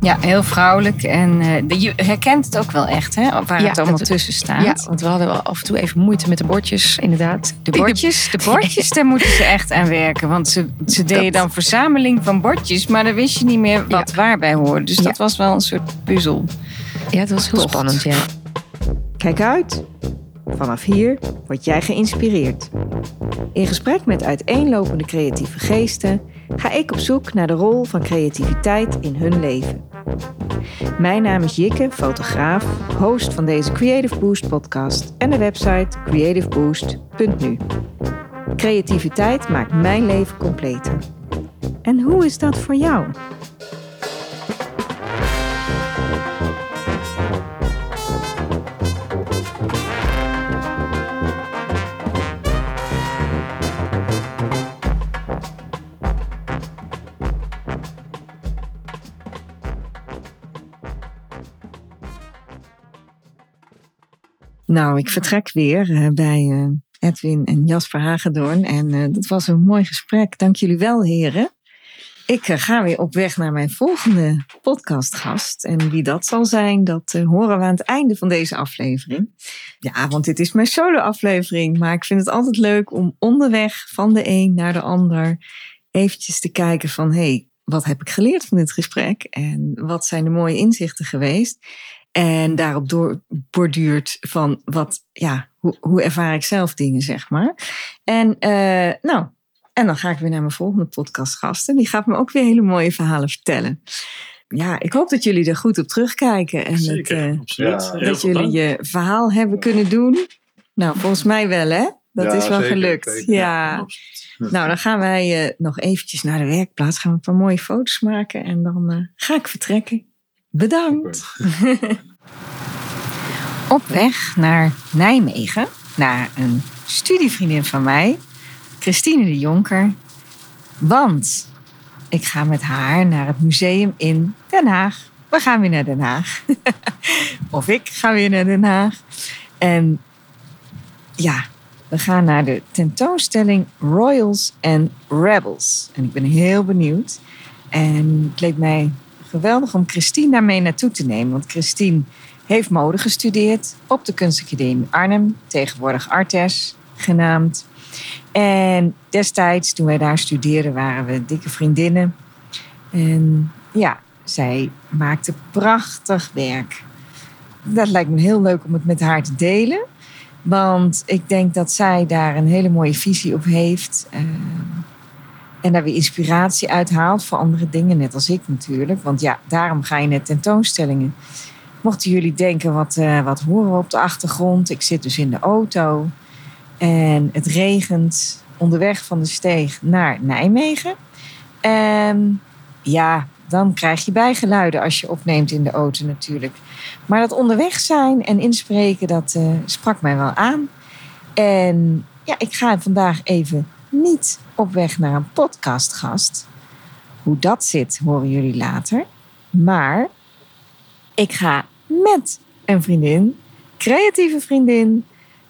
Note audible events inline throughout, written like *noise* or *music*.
Ja, heel vrouwelijk. En uh, je herkent het ook wel echt, hè? Waar Ja, het allemaal dat- tussen staat. Ja, want we hadden wel af en toe even moeite met de bordjes, inderdaad. De bordjes, de bordjes, daar moeten ze echt aan werken. Want ze, ze deden dan verzameling van bordjes, maar dan wist je niet meer wat waarbij hoorde. Dus dat was wel een soort puzzel. Ja, het was heel Tocht. spannend, ja. Kijk uit! Vanaf hier word jij geïnspireerd. In gesprek met uiteenlopende creatieve geesten ga ik op zoek naar de rol van creativiteit in hun leven. Mijn naam is Jikke, fotograaf, host van deze Creative Boost podcast en de website creativeboost.nu. Creativiteit maakt mijn leven completer. En hoe is dat voor jou? Nou, ik vertrek weer eh, bij eh, Edwin en Jasper Hagedorn. En eh, dat was een mooi gesprek. Dank jullie wel, heren. Ik ga weer op weg naar mijn volgende podcastgast. En wie dat zal zijn, dat horen we aan het einde van deze aflevering. Ja, want dit is mijn solo-aflevering. Maar ik vind het altijd leuk om onderweg van de een naar de ander eventjes te kijken van... hey, wat heb ik geleerd van dit gesprek? En wat zijn de mooie inzichten geweest? En daarop door borduurt van wat, ja, hoe, hoe ervaar ik zelf dingen, zeg maar. En eh, nou, en dan ga ik weer naar mijn volgende podcastgast. En die gaat me ook weer hele mooie verhalen vertellen. Ja, ik hoop dat jullie er goed op terugkijken. En Zeker, dat, eh, absoluut. ja, Heel dat veel jullie dank. je verhaal hebben kunnen doen. Nou, volgens mij wel, hè? Dat Ja, is wel zeker, gelukt. zeker. ja. Nou, dan gaan wij eh, nog eventjes naar de werkplaats. Gaan we een paar mooie foto's maken. En dan eh, ga ik vertrekken. Bedankt. Op weg naar Nijmegen. Naar een studievriendin van mij. Christine de Jonker. Want ik ga met haar naar het museum in Den Haag. We gaan weer naar Den Haag. *laughs* of ik ga weer naar Den Haag. En ja, we gaan naar de tentoonstelling Royals and Rebels. En ik ben heel benieuwd. En het leek mij geweldig om Christine daarmee naartoe te nemen. Want Christine heeft mode gestudeerd op de Kunstacademie Arnhem. Tegenwoordig Artes genaamd. En destijds, toen wij daar studeerden, waren we dikke vriendinnen. En ja, zij maakte prachtig werk. Dat lijkt me heel leuk om het met haar te delen. Want ik denk dat zij daar een hele mooie visie op heeft. eh, en daar weer inspiratie uit haalt voor andere dingen, net als ik natuurlijk. Want ja, daarom ga je naar tentoonstellingen. Mochten jullie denken, wat, eh, wat horen we op de achtergrond? Ik zit dus in de auto. En het regent onderweg van de steeg naar Nijmegen. En ja, dan krijg je bijgeluiden als je opneemt in de auto natuurlijk. Maar dat onderweg zijn en inspreken, dat eh, sprak mij wel aan. En ja, ik ga vandaag even niet op weg naar een podcastgast. Hoe dat zit, horen jullie later. Maar ik ga met een vriendin, creatieve vriendin,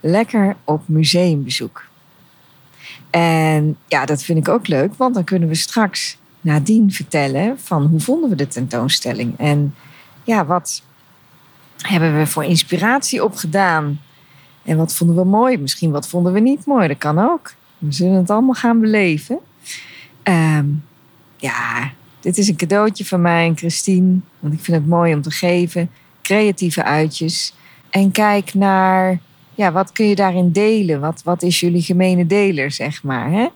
lekker op museumbezoek. En ja, dat vind ik ook leuk, want dan kunnen we straks nadien vertellen van hoe vonden we de tentoonstelling en ja, wat hebben we voor inspiratie opgedaan en wat vonden we mooi, misschien wat vonden we niet mooi, dat kan ook. We zullen het allemaal gaan beleven. Ehm, ja, dit is een cadeautje van mij en Christine, want ik vind het mooi om te geven, creatieve uitjes en kijk naar ja, wat kun je daarin delen? Wat, wat is jullie gemene deler, zeg maar? Hè?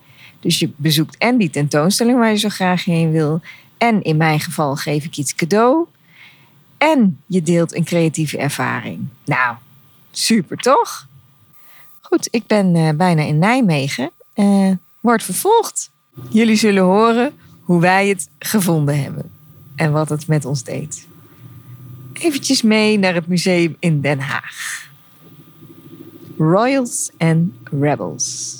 Dus je bezoekt en die tentoonstelling waar je zo graag heen wil. En in mijn geval geef ik iets cadeau. En je deelt een creatieve ervaring. Nou, super toch? Goed, ik ben eh, bijna in Nijmegen. Eh wordt vervolgd. Jullie zullen horen hoe wij het gevonden hebben. En wat het met ons deed. Eventjes mee naar het museum in Den Haag. Royals and Rebels.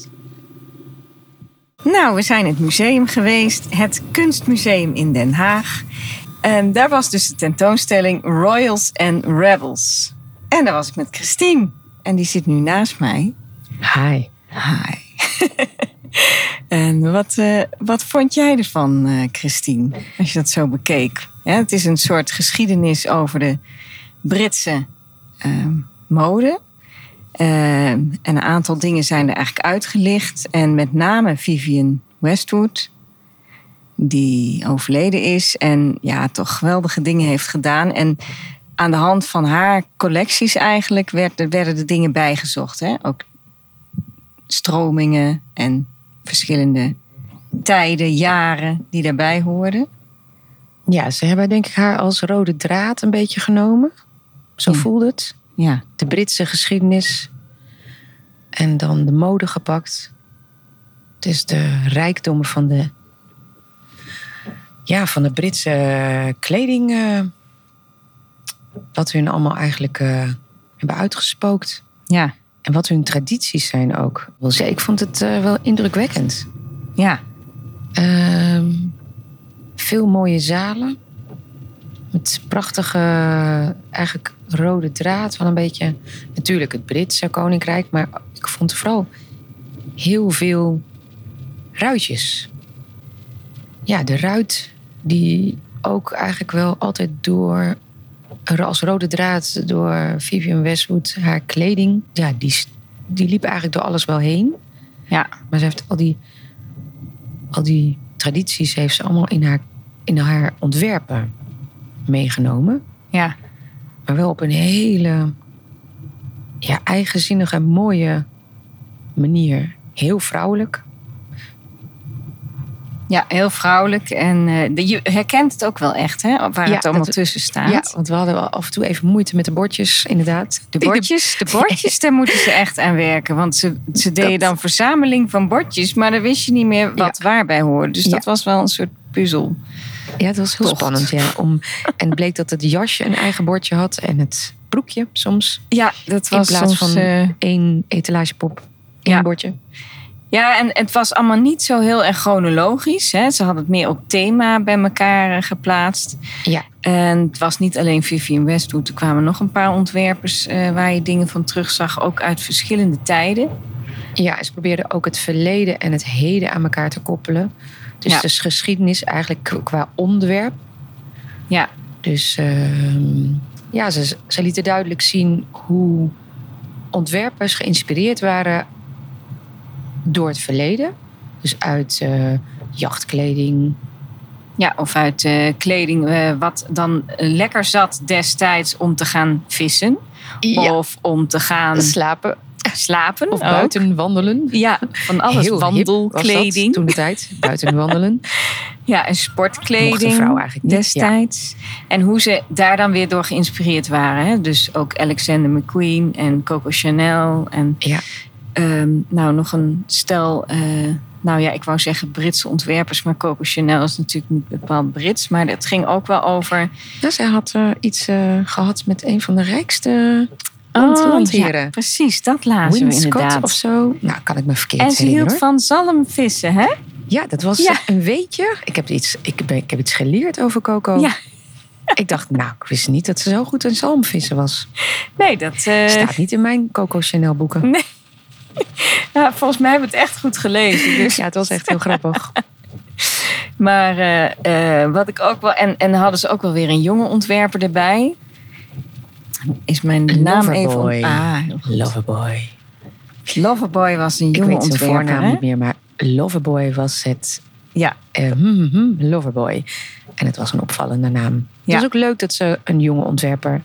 Nou, we zijn het museum geweest, het Kunstmuseum in Den Haag. En daar was dus de tentoonstelling Royals and Rebels. En daar was ik met Christine. En die zit nu naast mij. Hi. Hi. *laughs* en wat, eh, wat vond jij ervan, eh, Christine, als je dat zo bekeek? Het is een soort geschiedenis over de Britse ehm, mode. Ehm, en een aantal dingen zijn er eigenlijk uitgelicht. En met name Vivian Westwood, die overleden is en ja, toch geweldige dingen heeft gedaan. En aan de hand van haar collecties eigenlijk werd, werden de dingen bijgezocht. Hè? Ook stromingen en verschillende tijden, jaren die daarbij hoorden. Ja, ze hebben denk ik haar als rode draad een beetje genomen. Zo Ja. voelde het. Ja, De Britse geschiedenis. En dan de mode gepakt. Het is de rijkdommen van de... Ja, van de Britse kleding. eh, wat hun allemaal eigenlijk eh, hebben uitgespookt. ja, En wat hun tradities zijn ook. Ik vond het eh, wel indrukwekkend. ja. Ehm, veel mooie zalen. Met prachtige, eigenlijk rode draad van een beetje... Natuurlijk het Britse koninkrijk. Maar ik vond vooral heel veel ruitjes. Ja, de ruit die ook eigenlijk wel altijd door... Als rode draad door Vivian Westwood, haar kleding... Ja, die, die liep eigenlijk door alles wel heen. Ja. Maar ze heeft al die, al die tradities heeft ze allemaal in haar, in haar ontwerpen meegenomen. ja. Maar wel op een hele ja, eigenzinnige, mooie manier. Heel vrouwelijk. Ja, heel vrouwelijk. En eh, je herkent het ook wel echt, hè? Waar Ja, het allemaal dat- tussen staat. Ja, want we hadden wel af en toe even moeite met de bordjes, inderdaad. De bordjes, de bordjes, daar moeten ze echt aan werken. Want ze, ze deden Dat- dan verzameling van bordjes, maar dan wist je niet meer wat waarbij hoorde. Dus dat was wel een soort puzzel. Ja, het was heel Tocht. spannend. Ja, om, en het bleek dat het jasje een eigen bordje had en het broekje soms. Ja, dat In was plaats soms, van eh, één etalagepop, één Ja. bordje. Ja, en het was allemaal niet zo heel erg chronologisch. Hè. Ze hadden het meer op thema bij elkaar eh, geplaatst. Ja. En het was niet alleen Vivian Westwood. Er kwamen nog een paar ontwerpers eh, waar je dingen van terugzag. Ook uit verschillende tijden. Ja, ze probeerden ook het verleden en het heden aan elkaar te koppelen. Dus Ja. de geschiedenis eigenlijk qua onderwerp. Ja. Dus ehm, ja, ze, ze lieten duidelijk zien hoe ontwerpers geïnspireerd waren door het verleden. Dus uit eh, jachtkleding. Ja, of uit eh, kleding eh, wat dan lekker zat destijds om te gaan vissen. Of om te gaan slapen slapen. of ook. buiten wandelen. Ja, van alles. Heel Wandelkleding. toen de tijd. Buiten wandelen. Ja, en sportkleding vrouw eigenlijk niet, destijds. En hoe ze daar dan weer door geïnspireerd waren. Hè? Dus ook Alexander McQueen en Coco Chanel. En Ja. Ehm, nou, nog een stel... eh, nou ja, ik wou zeggen Britse ontwerpers. Maar Coco Chanel is natuurlijk niet bepaald Brits. Maar het ging ook wel over... Ja, zij had eh, iets eh, gehad met een van de rijkste landheren. Oh, ja, precies, dat lazen we Winscott inderdaad. of zo. Nou, kan ik me verkeerd En ze hield hoor. van zalmvissen, hè? Ja, dat was Ja. een weetje. Ik heb, iets, ik, ben, ik heb iets geleerd over Coco. Ja. *laughs* Ik dacht, nou, ik wist niet dat ze zo goed in zalmvissen was. Nee, dat... Staat niet in mijn Coco Chanel boeken. *laughs* ja, volgens mij hebben we het echt goed gelezen. Dus Ja, het was echt heel grappig. *laughs* Maar eh, eh, wat ik ook wel. En, en hadden ze ook wel weer een jonge ontwerper erbij. Is mijn naam even. Loverboy. on- Ah. Loverboy. Loverboy was een Ik jonge weet zijn ontwerper. voornaam hè? niet meer, maar Loverboy was het. Ja, hmm, hmm, Loverboy. En het was een opvallende naam. Het was ook leuk dat ze een jonge ontwerper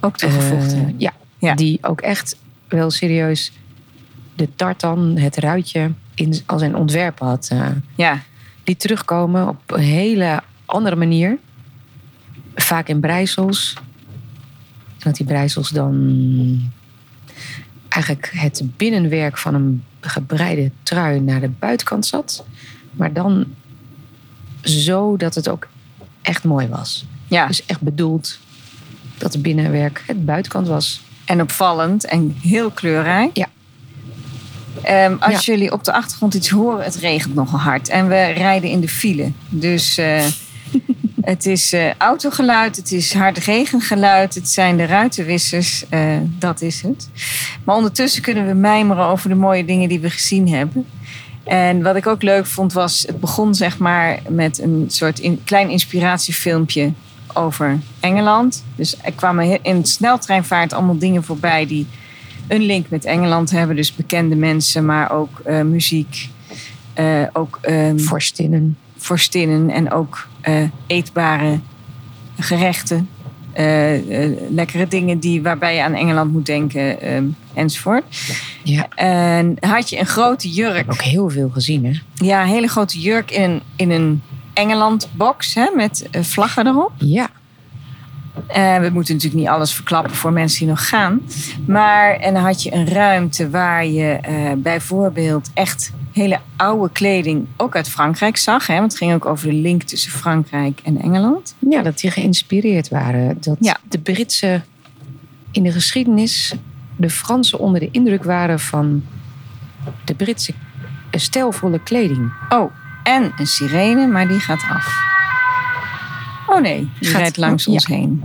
ook toegevoegd. Hebben. ja, Ja. die ook echt wel serieus de tartan, het ruitje, in, als een ontwerp had. eh ja, liet terugkomen op een hele andere manier. Vaak in breisels. Dat die breisels dan eigenlijk het binnenwerk van een gebreide trui naar de buitenkant zat. Maar dan zo dat het ook echt mooi was. ja. Dus echt bedoeld dat het binnenwerk het buitenkant was. En opvallend en heel kleurrijk. Ja. Ehm, als jullie op de achtergrond iets horen, het regent nogal hard. En we rijden in de file. Dus eh, *laughs* het is eh, autogeluid, het is hard regengeluid, het zijn de ruitenwissers. eh, dat is het. Maar ondertussen kunnen we mijmeren over de mooie dingen die we gezien hebben. En wat ik ook leuk vond was, het begon zeg maar met een soort in, klein inspiratiefilmpje over Engeland. Dus er kwamen in sneltreinvaart allemaal dingen voorbij die een link met Engeland hebben. Dus bekende mensen, maar ook uh, muziek. Uh, ook um, vorstinnen. Vorstinnen en ook uh, eetbare gerechten. lekkere dingen die, waarbij je aan Engeland moet denken um, enzovoort. Ja. En had je een grote jurk. Ook heel veel gezien, hè? Ja, een hele grote jurk in een, in een Engeland-box hè, met vlaggen erop. Ja. Uh, we moeten natuurlijk niet alles verklappen voor mensen die nog gaan. Maar en dan had je een ruimte waar je uh, bijvoorbeeld echt hele oude kleding ook uit Frankrijk zag. Hè? Want het ging ook over de link tussen Frankrijk en Engeland. Ja, dat die geïnspireerd waren. Dat ja. de Britse in de geschiedenis de Fransen onder de indruk waren van de Britse stijlvolle kleding. Oh, en een sirene, maar die gaat af. Oh nee, die gaat rijdt langs ons heen.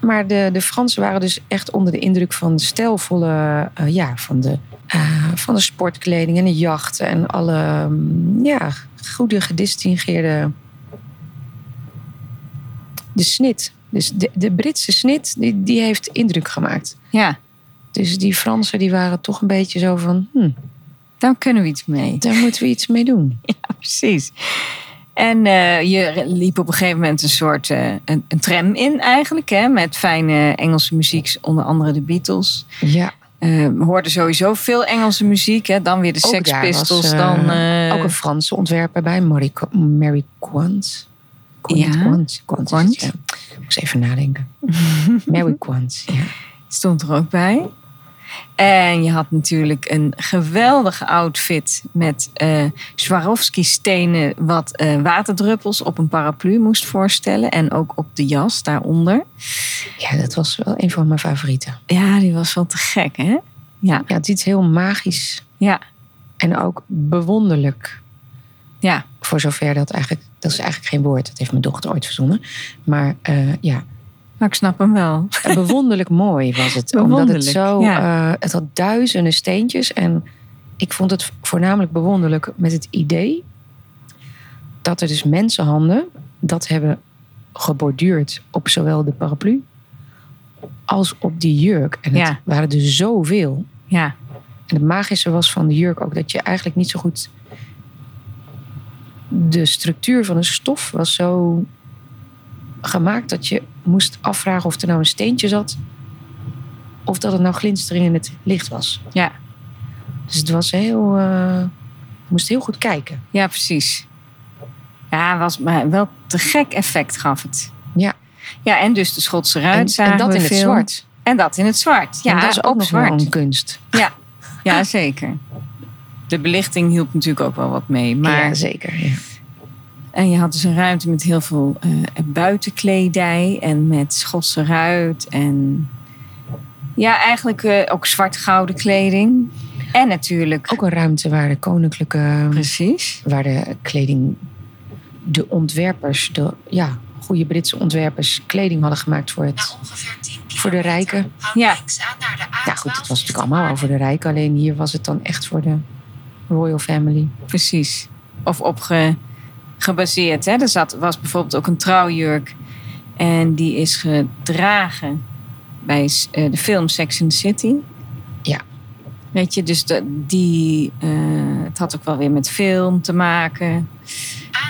Maar de, de Fransen waren dus echt onder de indruk van de stijlvolle, uh, ja, van de, uh, van de sportkleding en de jachten en alle um, ja, goede gedistingeerde. De snit. Dus de, de Britse snit, die, die heeft indruk gemaakt. Ja. Dus die Fransen die waren toch een beetje zo van. Hm, daar kunnen we iets mee. Daar moeten we iets mee doen. *laughs* Ja, precies. En uh, je liep op een gegeven moment een soort uh, een, een, tram in eigenlijk. Hè, met fijne Engelse muziek, onder andere de Beatles. Ja. Uh, we hoorden sowieso veel Engelse muziek. Hè, dan weer de Sex Pistols. Was, dan, ook een Franse ontwerper bij, Mary, Mary Quant. Ja. Quant. Quant. Quant. Ja. Moet eens even nadenken. *laughs* Mary Quant, ja. Stond er ook bij. En je had natuurlijk een geweldige outfit met uh, Swarovski-stenen, wat uh, waterdruppels op een paraplu moest voorstellen. En ook op de jas daaronder. Ja, dat was wel een van mijn favorieten. Ja, die was wel te gek, hè? Ja, ja het is iets heel magisch. Ja. En ook bewonderlijk. Ja. Voor zover dat eigenlijk, dat is eigenlijk geen woord, dat heeft mijn dochter ooit verzonnen. Maar uh, ja, maar ik snap hem wel. Bewonderlijk *laughs* mooi was het. Omdat het zo. Ja. Uh, het had duizenden steentjes. En ik vond het voornamelijk bewonderlijk met het idee. dat er dus mensenhanden dat hebben geborduurd op zowel de paraplu. als op die jurk. En het ja. waren er zoveel. Ja. En het magische was van de jurk ook dat je eigenlijk niet zo goed. De structuur van de stof was zo gemaakt dat je moest afvragen of er nou een steentje zat. Of dat het nou glinstering in het licht was. Ja. Dus het was heel. Uh, je moest heel goed kijken. Ja, precies. Ja, was maar wel te gek effect gaf het. Ja. Ja, en dus de Schotse ruit en, en dat in het zwart. En dat in het zwart. Ja, en dat is ook nog zwart. een kunst. Ja, ja zeker. De belichting hielp natuurlijk ook wel wat mee. Maar... Ja, zeker. Ja. En je had dus een ruimte met heel veel uh, buitenkledij en met Schotse ruit. En ja, eigenlijk uh, ook zwart-gouden kleding. En natuurlijk. Ook een ruimte waar de koninklijke. Precies. Waar de kleding. De ontwerpers, de ja, goede Britse ontwerpers, kleding hadden gemaakt voor het. Voor de rijken. Ja. Ja, goed, het was natuurlijk allemaal over de rijken. Alleen hier was het dan echt voor de royal family. Precies. Of opge gebaseerd. Hè? Er zat, was bijvoorbeeld ook een trouwjurk. En die is gedragen bij uh, de film Sex and the City. Ja. Weet je, dus de, die, uh, het had ook wel weer met film te maken.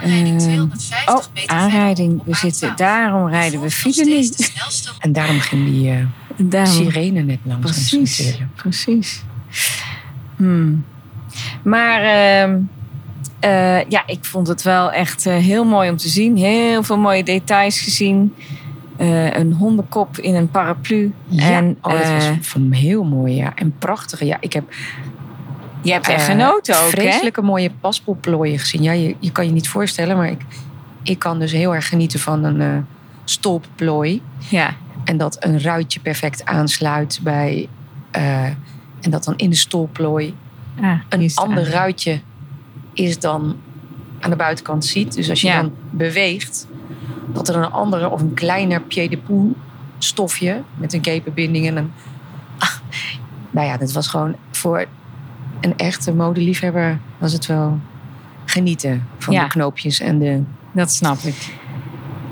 Aanrijding 250 oh, meter aanrijding. We zitten, daarom rijden we file niet. En daarom ging die uh, daarom, sirene net langs precies, Precies. Hmm. Maar... Uh, uh, ja, ik vond het wel echt uh, heel mooi om te zien. Heel veel mooie details gezien. Uh, een hondenkop in een paraplu. Ja, en, oh, dat was heel mooi, ja. En prachtige. Ja, ik heb. Je hebt echt genoten ook, Vreselijke hè? mooie paspoelplooien gezien. Ja, je, je kan je niet voorstellen, maar ik, ik kan dus heel erg genieten van een stolpplooi. Ja. En dat een ruitje perfect aansluit bij. en dat dan in de stolplooi ah, een ander ruitje is dan aan de buitenkant ziet. Dus als je Ja. dan beweegt, dat er een andere of een kleiner pied de poule stofje met een kepenbinding en een. Ah, nou ja, dat was gewoon voor een echte modeliefhebber was het wel genieten van Ja. de knoopjes en de, Dat snap ik.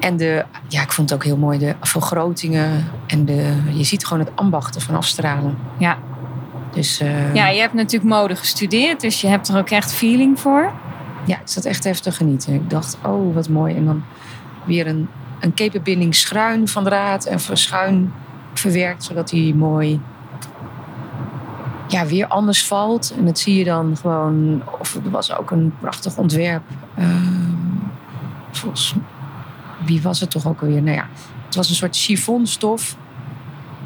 en de. Ja, ik vond het ook heel mooi, de vergrotingen. En de, je ziet gewoon het ambachten van afstralen. Ja. Dus eh, Ja, je hebt natuurlijk mode gestudeerd, dus je hebt er ook echt feeling voor. ja, ik zat echt even te genieten. Ik dacht, oh, wat mooi. En dan weer een, een kepenbinding schuin van draad en schuin verwerkt, zodat hij mooi ja, weer anders valt. En dat zie je dan gewoon. Of er was ook een prachtig ontwerp. Ehm, volgens wie was het toch ook alweer? Nou ja, het was een soort chiffonstof.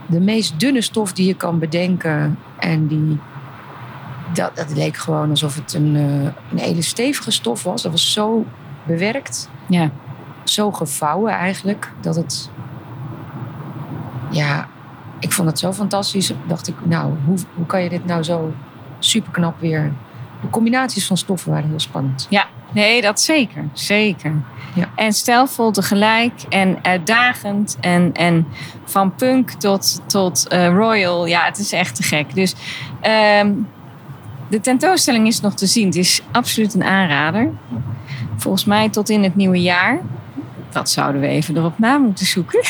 De meest dunne stof die je kan bedenken. En die, dat, dat leek gewoon alsof het een, eh, een hele stevige stof was. Dat was zo bewerkt Ja. zo gevouwen eigenlijk dat het. Ja, ik vond het zo fantastisch. Dacht ik, nou, hoe, hoe kan je dit nou zo super knap weer. De combinaties van stoffen waren heel spannend. Nee, dat zeker. Zeker. Ja. En stijlvol tegelijk en uitdagend. En, en van punk tot, tot eh, royal. Ja, het is echt te gek. Dus ehm, de tentoonstelling is nog te zien. Het is absoluut een aanrader. Volgens mij tot in het nieuwe jaar. Dat zouden we even erop na moeten zoeken.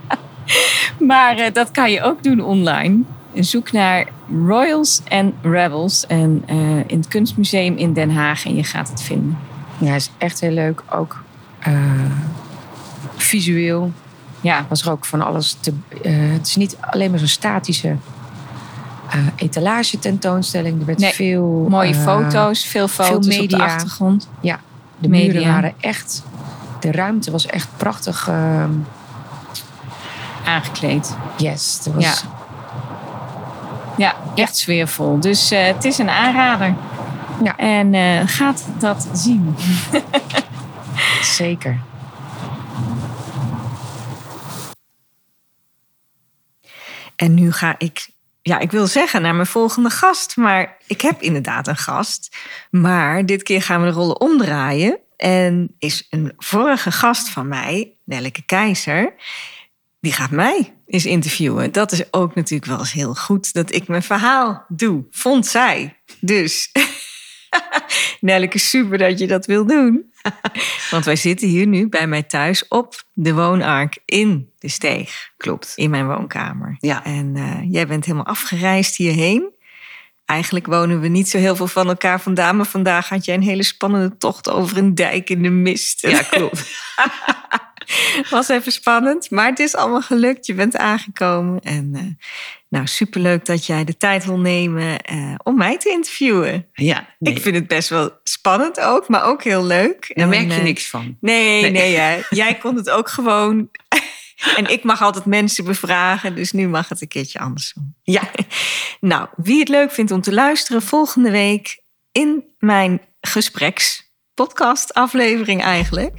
*laughs* maar eh, dat kan je ook doen online. Zoek naar Royals en Rebels en, eh, in het Kunstmuseum in Den Haag en je gaat het vinden. Ja, is echt heel leuk. Ook eh, visueel Ja, was er ook van alles te. eh, het is niet alleen maar zo'n statische etalage tentoonstelling. Er werd Nee, veel. mooie foto's, veel foto's op de media. achtergrond. De media. muren waren echt. De ruimte was echt prachtig. eh, Aangekleed. yes, er was, Ja. Ja, echt sfeervol. Dus eh, het is een aanrader. Ja. En eh, gaat dat zien. *laughs* Zeker. En nu ga ik, ja, ik wil zeggen naar mijn volgende gast, maar ik heb inderdaad een gast. Maar dit keer gaan we de rollen omdraaien. En is een vorige gast van mij, Nelleke Keizer, die gaat mij eens interviewen. Dat is ook natuurlijk wel eens heel goed dat ik mijn verhaal doe, vond zij. Dus *laughs* Nelleke, super dat je dat wil doen. *laughs* Want wij zitten hier nu bij mij thuis op de woonark in de steeg Klopt. in mijn woonkamer. Ja. En eh, jij bent helemaal afgereisd hierheen. Eigenlijk wonen we niet zo heel veel van elkaar vandaan. Maar vandaag had jij een hele spannende tocht over een dijk in de mist. Ja, klopt. *laughs* *laughs* Was even spannend, maar het is allemaal gelukt. Je bent aangekomen. En eh, nou, superleuk dat jij de tijd wil nemen eh, om mij te interviewen. Ja, nee. Ik vind het best wel spannend ook, maar ook heel leuk. daar En, merk je eh, niks van. Nee, Nee. nee, hè. *laughs* jij kon het ook gewoon. *laughs* En ik mag altijd mensen bevragen, dus nu mag het een keertje anders doen. Ja. Nou, wie het leuk vindt om te luisteren, volgende week in mijn gesprekspodcast aflevering eigenlijk,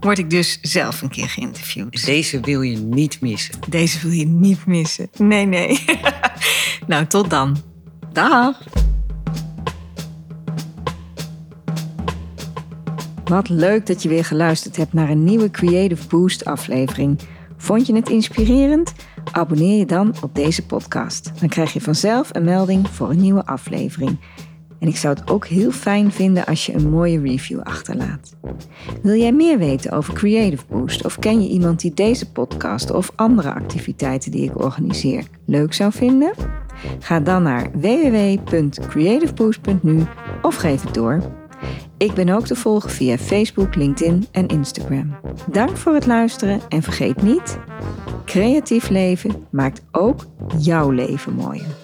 word ik dus zelf een keer geïnterviewd. Deze wil je niet missen. Deze wil je niet missen. Nee, nee. *laughs* nou, tot dan. Dag. Wat leuk dat je weer geluisterd hebt naar een nieuwe Creative Boost aflevering. Vond je het inspirerend? Abonneer je dan op deze podcast. Dan krijg je vanzelf een melding voor een nieuwe aflevering. En ik zou het ook heel fijn vinden als je een mooie review achterlaat. Wil jij meer weten over Creative Boost of ken je iemand die deze podcast of andere activiteiten die ik organiseer leuk zou vinden? Ga dan naar www.creativeboost.nu of geef het door. Ik ben ook te volgen via Facebook, LinkedIn en Instagram. Dank voor het luisteren en vergeet niet: creatief leven maakt ook jouw leven mooier.